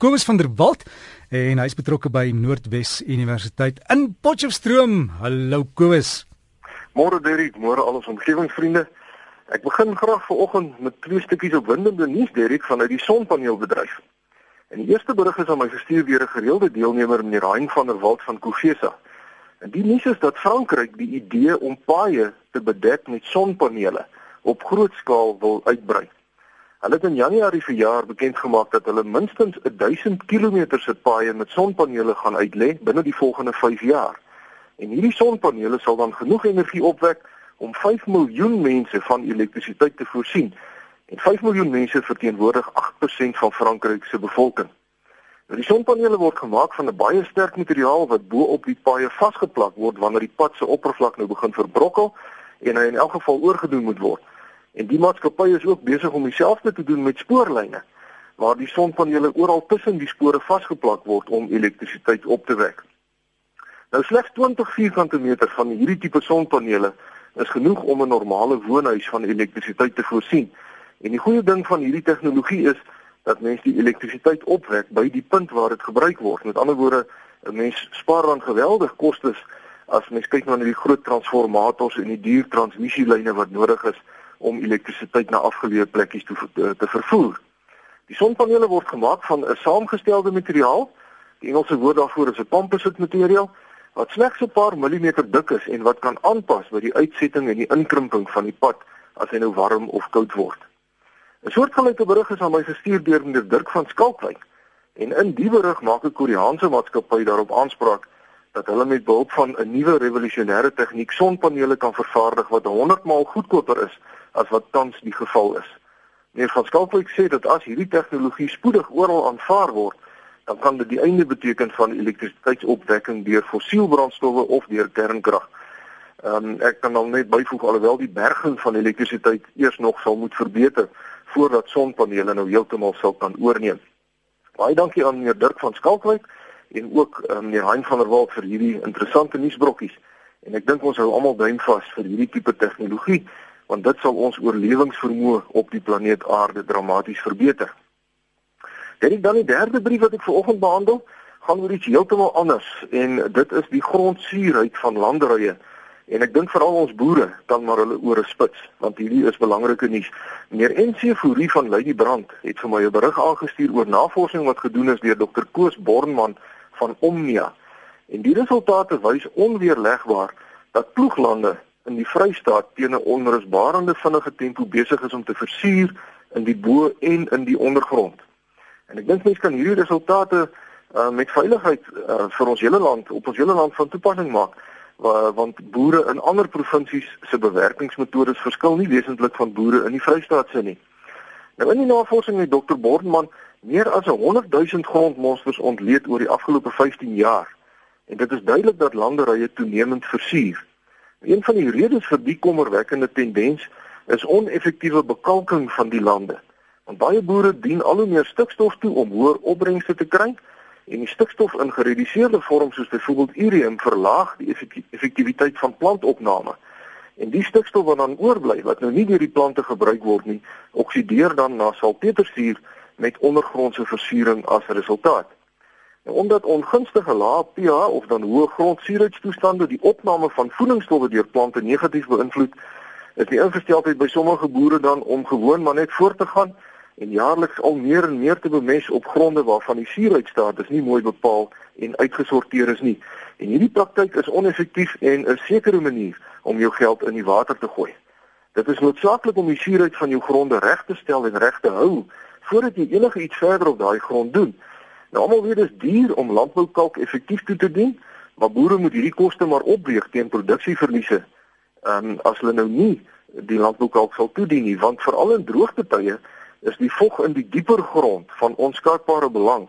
Kobus van der Walt en hy's betrokke by Noordwes Universiteit in Potchefstroom. Hallo Kobus. Môre Derrick, môre al ons omgewingsvriende. Ek begin graag vanoggend met twee stukkies opwindende nuus Derrick vanuit die sonpaneelbedryf. En die eerste berig is aan my gestuur deur 'n gereelde deelnemer meneer Hein van der Walt van Kofesa. En die nuus is dat Frankryk die idee om paaie te bedek met sonpanele op groot skaal wil uitbrei. Hulle het in Januarie verjaar bekend gemaak dat hulle minstens 1000 km se paaie met sonpanele gaan uitlê binne die volgende 5 jaar. En hierdie sonpanele sal dan genoeg energie opwek om 5 miljoen mense van elektrisiteit te voorsien. En 5 miljoen mense verteenwoordig 8% van Frankryk se bevolking. Nou die sonpanele word gemaak van 'n baie sterk materiaal wat bo op die paaie vasgeplak word wanneer die pad se oppervlak nou begin verbrokkel en hy in elk geval oorgedoen moet word. En die maatskappy is ook besig om dieselfde te doen met spoorlyne waar die sonpanele oral tussen die spore vasgeplak word om elektrisiteit op te wek. Nou slegs 20 vierkante meter van hierdie tipe sonpanele is genoeg om 'n normale woonhuis van elektrisiteit te voorsien. En die goeie ding van hierdie tegnologie is dat mens die elektrisiteit opwek by die punt waar dit gebruik word. Met ander woorde, 'n mens spaar dan geweldig kostes as mens kyk na die groot transformators en die duur transmissielyne wat nodig is om elektrisiteit na afgeleë plekkies toe te, te vervoer. Die sonpanele word gemaak van 'n saamgestelde materiaal. Die Engelse woord daarvoor is 'n composite materiaal wat slegs 'n paar millimeter dik is en wat kan aanpas by die uitsetting en die inkrimping van die pad as hy nou warm of koud word. 'n Soortgelyke berig is aan my gestuur deur meneer Dirk van Skalkwyk en in die berig maak 'n Koreaanse maatskappy daarop aanspraak dat hulle met behulp van 'n nuwe revolusionêre tegniek sonpanele kan vervaardig wat 100 maal goedkoper is as wat tans die geval is. Meneer van Skalkwyk sê dat as hierdie tegnologie spoedig oral aanvaar word, dan kan dit die einde beteken van elektrisiteitsopwekking deur fossielbrandstowwe of deur kernkrag. Ehm um, ek kan dan net byvoeg alhoewel die berging van elektrisiteit eers nog sal moet verbeter voordat sonpanele nou heeltemal sal kan oorneem. Baie dankie aan meneer Dirk van Skalkwyk en ook um, meneer Hein van der Walt vir hierdie interessante nuusbrokkies. En ek dink ons hou almal duim vas vir hierdie tipe tegnologie want dit sal ons oorlewingsvermoë op die planeet Aarde dramaties verbeter. Dan dan die derde brief wat ek vanoggend behandel, gaan oor iets heeltemal anders en dit is die grondsuurheid van landerye. En ek dink veral ons boere kan maar hulle ore spits want hierdie is belangrike nuus. Meneer NC Fourie van Lady Brand het vir my 'n berig aangestuur oor navorsing wat gedoen is deur Dr Koos Bornman van Omnia. En die resultate wys onweerlegbaar dat ploeglande in die Vrystaat teen 'n onrusbarende vinnige tempo besig is om te versuur in die bo en in die ondergrond. En ek dink mense kan hierdie resultate uh, met veiligheid uh, vir ons hele land op ons hele land van toepassing maak wa, want boere in ander provinsies se bewerkingsmetodes verskil nie wesentlik van boere in die Vrystaat se nie. Nou in die navorsing met Dr Bornman meer as 100 000 grondmonsters ontleed oor die afgelope 15 jaar en dit is duidelik dat landerye toenemend versuur. Een van die redes vir die kommerwekkende tendens is oneffektiewe bekalking van die lande. Want baie boere dien al hoe meer stikstof toe om hoër opbrengste te kry en die stikstof in gereduseerde vorm soos byvoorbeeld ureum verlaag die effektiwiteit van plantopname. En die stikstof wat dan oorbly wat nou nie deur die plante gebruik word nie, oksideer dan na salpetersuur met ondergrondse versuuring as resultaat. Nou, omdat ongunstige lae pH of dan hoë grondsuurheidstoestande die opname van voedingsstowwe deur plante negatief beïnvloed, is die ingesteldheid by sommige boere dan om gewoon maar net voort te gaan en jaarliks al meer en meer te bemes op gronde waarvan die suurheidstaat is nie mooi bepaal en uitgesorteer is nie. En hierdie praktyk is oneffektief en 'n sekere manier om jou geld in die water te gooi. Dit is noodsaaklik om die suurheid van jou gronde reg te stel en reg te hou voordat jy enige iets verder op daai grond doen. Nou almal weet dis duur om landboukalk effektief toe te dien, maar boere moet hierdie koste maar opweeg teen produksieverliese. Ehm um, as hulle nou nie die landboukalk sal toedien nie, want veral in droogtetye is die vog in die dieper grond van onskatbare belang.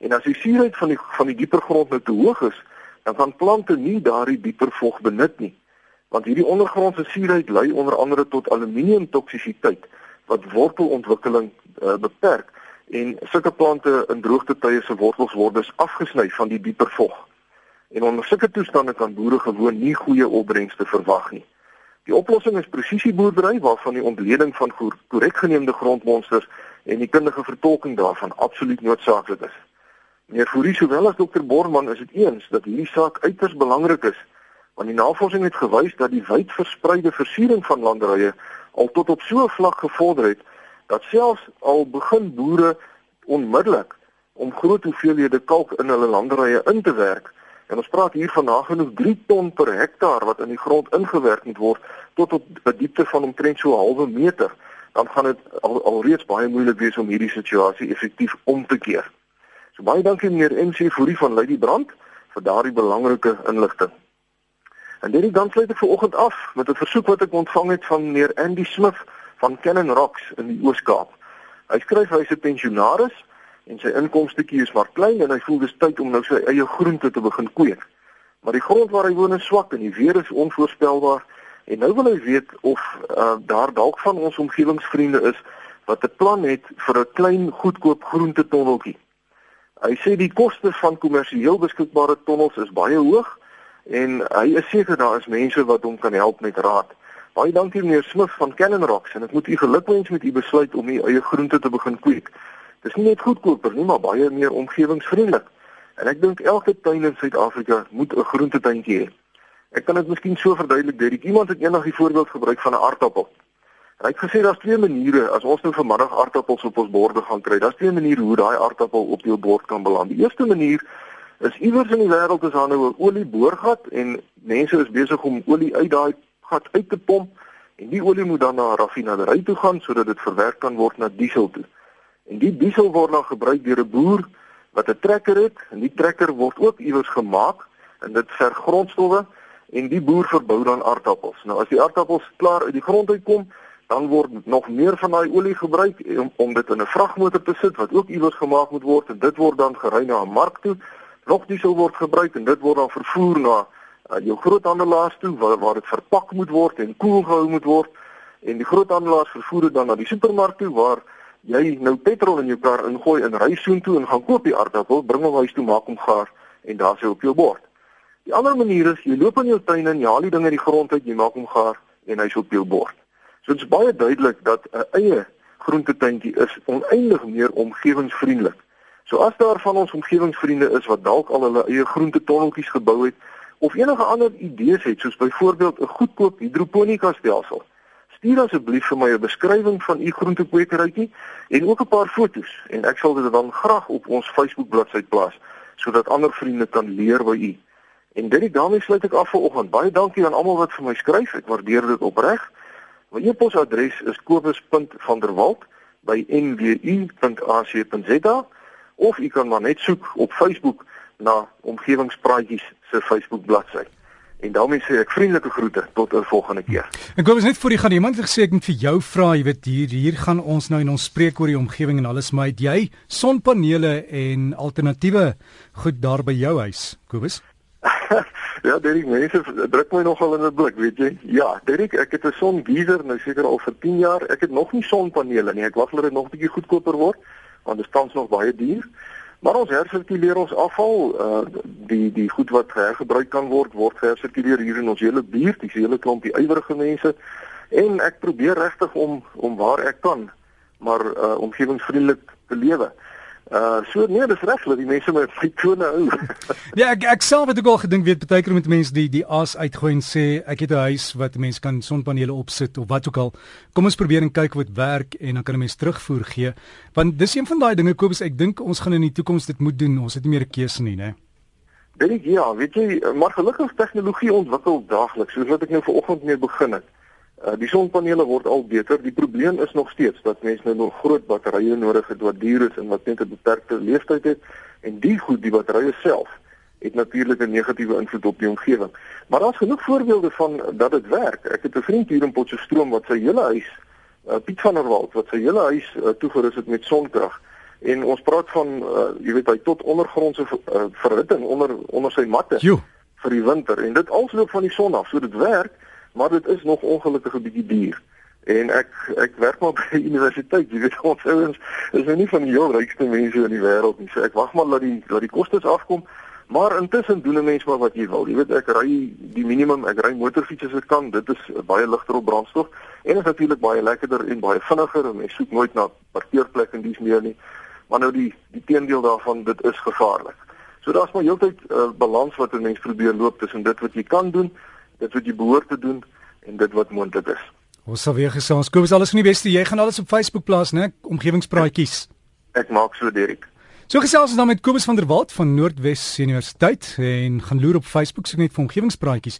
En as die suurheid van die van die dieper grond nou te hoog is, dan kan plante nie daardie dieper vog benut nie. Want hierdie ondergrondse suurheid lei onder andere tot aluminium toksisiteit wat wortelontwikkeling uh, beperk en sulke plante in droogtetye se wortels word dus afgesny van die dieper vog. En onder sulke toestande kan boere gewoon nie goeie opbrengste verwag nie. Die oplossing is presisieboerdery waarvan die ontleding van korrek geneemde grondmonsters en die kundige vertolking daarvan absoluut noodsaaklik is. Meneer Fourie sowel as dokter Borman is dit eens dat hierdie saak uiters belangrik is want die navorsing het gewys dat die wyd verspreide versiering van landerye al tot op so 'n vlak gevorder het dat selfs al begin boere onmiddellik om groot hoeveelhede kalk in hulle landerye in te werk en ons praat hier van nagenoeg 3 ton per hektaar wat in die grond ingewerk moet word tot op 'n diepte van omtrent so 'n halwe meter dan gaan dit al alreeds baie moeilik wees om hierdie situasie effektief om te keer. So baie dankie meneer MC Fourie van Lady Brand vir daardie belangrike inligting. En dit dan sluit ek vir oggend af met 'n versoek wat ek ontvang het van meneer Andy Smith van Cannon Rocks in die Oos-Kaap. Hy skryf hy is 'n pensionaris en sy inkomstetjie is maar klein en hy voel dis tyd om nou sy eie groente te begin kweek. Maar die grond waar hy woon is swak en die weer is onvoorspelbaar en nou wil hy weet of uh, daar dalk van ons omgewingsvriende is wat 'n plan het vir 'n klein goedkoop groentetonneltjie. Hy sê die koste van kommersieel beskikbare tonnels is baie hoog en hy is seker daar is mense wat hom kan help met raad. Baie dankie meneer Smith van Cannon Rocks en ek moet u gelukwens met u besluit om u eie groente te begin kweek. Dis nie net goedkoper nie, maar baie meer omgewingsvriendelik. En ek dink elke tuin in Suid-Afrika moet 'n groentetuintjie hê. Ek kan dit miskien so verduidelik, Derek. Iemand het eendag die voorbeeld gebruik van 'n aardappel. En hy het gesê daar's twee maniere as ons nou vanmiddag aardappels op ons borde gaan kry. Daar's twee maniere hoe daai aardappel op jou bord kan beland. Die eerste manier is iewers in die wêreld is daar nou 'n olieboorgat en mense is besig om olie uit daai gat uit te pomp en die olie moet dan na 'n raffinaderry toe gaan sodat dit verwerk kan word na diesel toe. En die diesel word dan gebruik deur 'n boer wat 'n trekker het en die trekker word ook iewers gemaak en dit ver grondstowwe en die boer verbou dan aardappels. Nou as die aardappels klaar uit die grond uitkom, dan word nog meer van daai olie gebruik om om dit in 'n vragmotor te sit wat ook iewers gemaak moet word en dit word dan gery na 'n mark toe nog diesel word gebruik en dit word dan vervoer na uh, jou groothandelaars toe waar waar dit verpak moet word en koel gehou moet word en die groothandelaars vervoer dit dan na die supermark toe waar jy nou petrol in jou kar ingooi en ry soontoe en gaan koop die aardappel, bring hom huis toe, maak hom gaar en daar sê op jou bord. Die ander manier is jy loop in jou tuin en jy haal die ding uit die grond uit, jy maak hom gaar en hy's op jou bord. So dit is baie duidelik dat 'n eie groentetuintjie is oneindig meer omgewingsvriendelik So as daar van ons omgewingsvriende is wat dalk al hulle eie groentetonneltjies gebou het of enige ander idees het soos byvoorbeeld 'n goedkoop hidroponika stelsel, stuur asseblief vir my 'n beskrywing van u groentekwekerytjie en ook 'n paar foto's en ek sal dit dan graag op ons Facebook bladsy plaas sodat ander vriende kan leer by u. En dit die daarmee sluit ek af vir oggend. Baie dankie aan almal wat vir my skryf. Ek waardeer dit opreg. My e-posadres is kobus.vanderwalt@nwu.ac.za of u kan maar net soek op Facebook na omgewingspraatjies se Facebook bladsy. En daarmee sê ek vriendelike groete tot 'n volgende keer. Ek wou net vir die gaan iemand gesê ek moet vir jou vra, jy weet hier hier gaan ons nou en ons spreek oor die omgewing en alles, maar het jy sonpanele en alternatiewe goed daar by jou huis, Kobus? ja, Derek, mense druk my nogal in 'n blik, weet jy? Ja, Derek, ek het 'n songeyser nou seker al vir 10 jaar. Ek het nog nie sonpanele nie. Ek wag dat dit nog 'n bietjie goedkoper word want dit tans nog baie duur. Maar ons hersirkuleer ons afval, uh die die goed wat hergebruik kan word, word hersirkuleer hier in ons hele buurt, dis 'n hele klompie ywerige mense. En ek probeer regtig om om waar ek kan, maar uh omgewingsvriendelik te lewe. Uh so nee, dis reg dat die mense met my tone hou. ja, ek ek self het ook al gedink weet baie keer met mense die die as uitgooi en sê ek het 'n huis wat mense kan sonpanele opsit of wat ook al. Kom ons probeer en kyk wat werk en dan kan 'n mens terugvoer gee. Want dis een van daai dinge Kobus, ek dink ons gaan in die toekoms dit moet doen. Ons het nie meer 'n keuse nie, né? Dit ja, weet jy, maar gelukkig tegnologie ontwikkel daagliks, soos wat ek nou vanoggend mee begin het. Uh, die sonpanele word al beter. Die probleem is nog steeds dat mense nou nog groot batterye nodig het wat duur is en wat net 'n beperkte lewensduur het en die goed, die batterye self het natuurlik 'n negatiewe invloed op die omgewing. Maar daar's genoeg voorbeelde van dat dit werk. Ek het 'n vriend hier in Potchefstroom wat sy hele huis uh, Piet van der Walt wat sy hele huis uh, toegerus het met sonkrag. En ons praat van uh, jy weet hy tot ondergrondse uh, verhitting onder onder sy matte jo. vir die winter en dit alsloop van die son af. So dit werk maar dit is nog ongelukkig 'n bietjie duur. En ek ek werk maar by die universiteit. Jy weet ons ouens is nou nie van die heel rykste mense in die wêreld nie. So ek wag maar dat die dat die kostes afkom. Maar intussen doen 'n mens maar wat jy wil. Jy weet ek ry die minimum, ek ry motorfiets as ek kan. Dit is baie ligter op brandstof en is natuurlik baie lekkerder en baie vinniger. Mens soek nooit na parkeerplek en dis meer nie. maar nou die die teendeel daarvan dit is gevaarlik. So daar's maar heeltyd 'n uh, balans wat 'n mens probeer loop tussen dit wat jy kan doen, dit wat jy behoort te doen en dit wat moontlik is. Ons sal weer gesels. Kobus, alles van die beste. Jy gaan alles op Facebook plaas, né? Omgewingspraatjies. Ek maak so, Derek. So gesels ons dan met Kobus van der Walt van Noordwes Universiteit en gaan loer op Facebook so net vir omgewingspraatjies.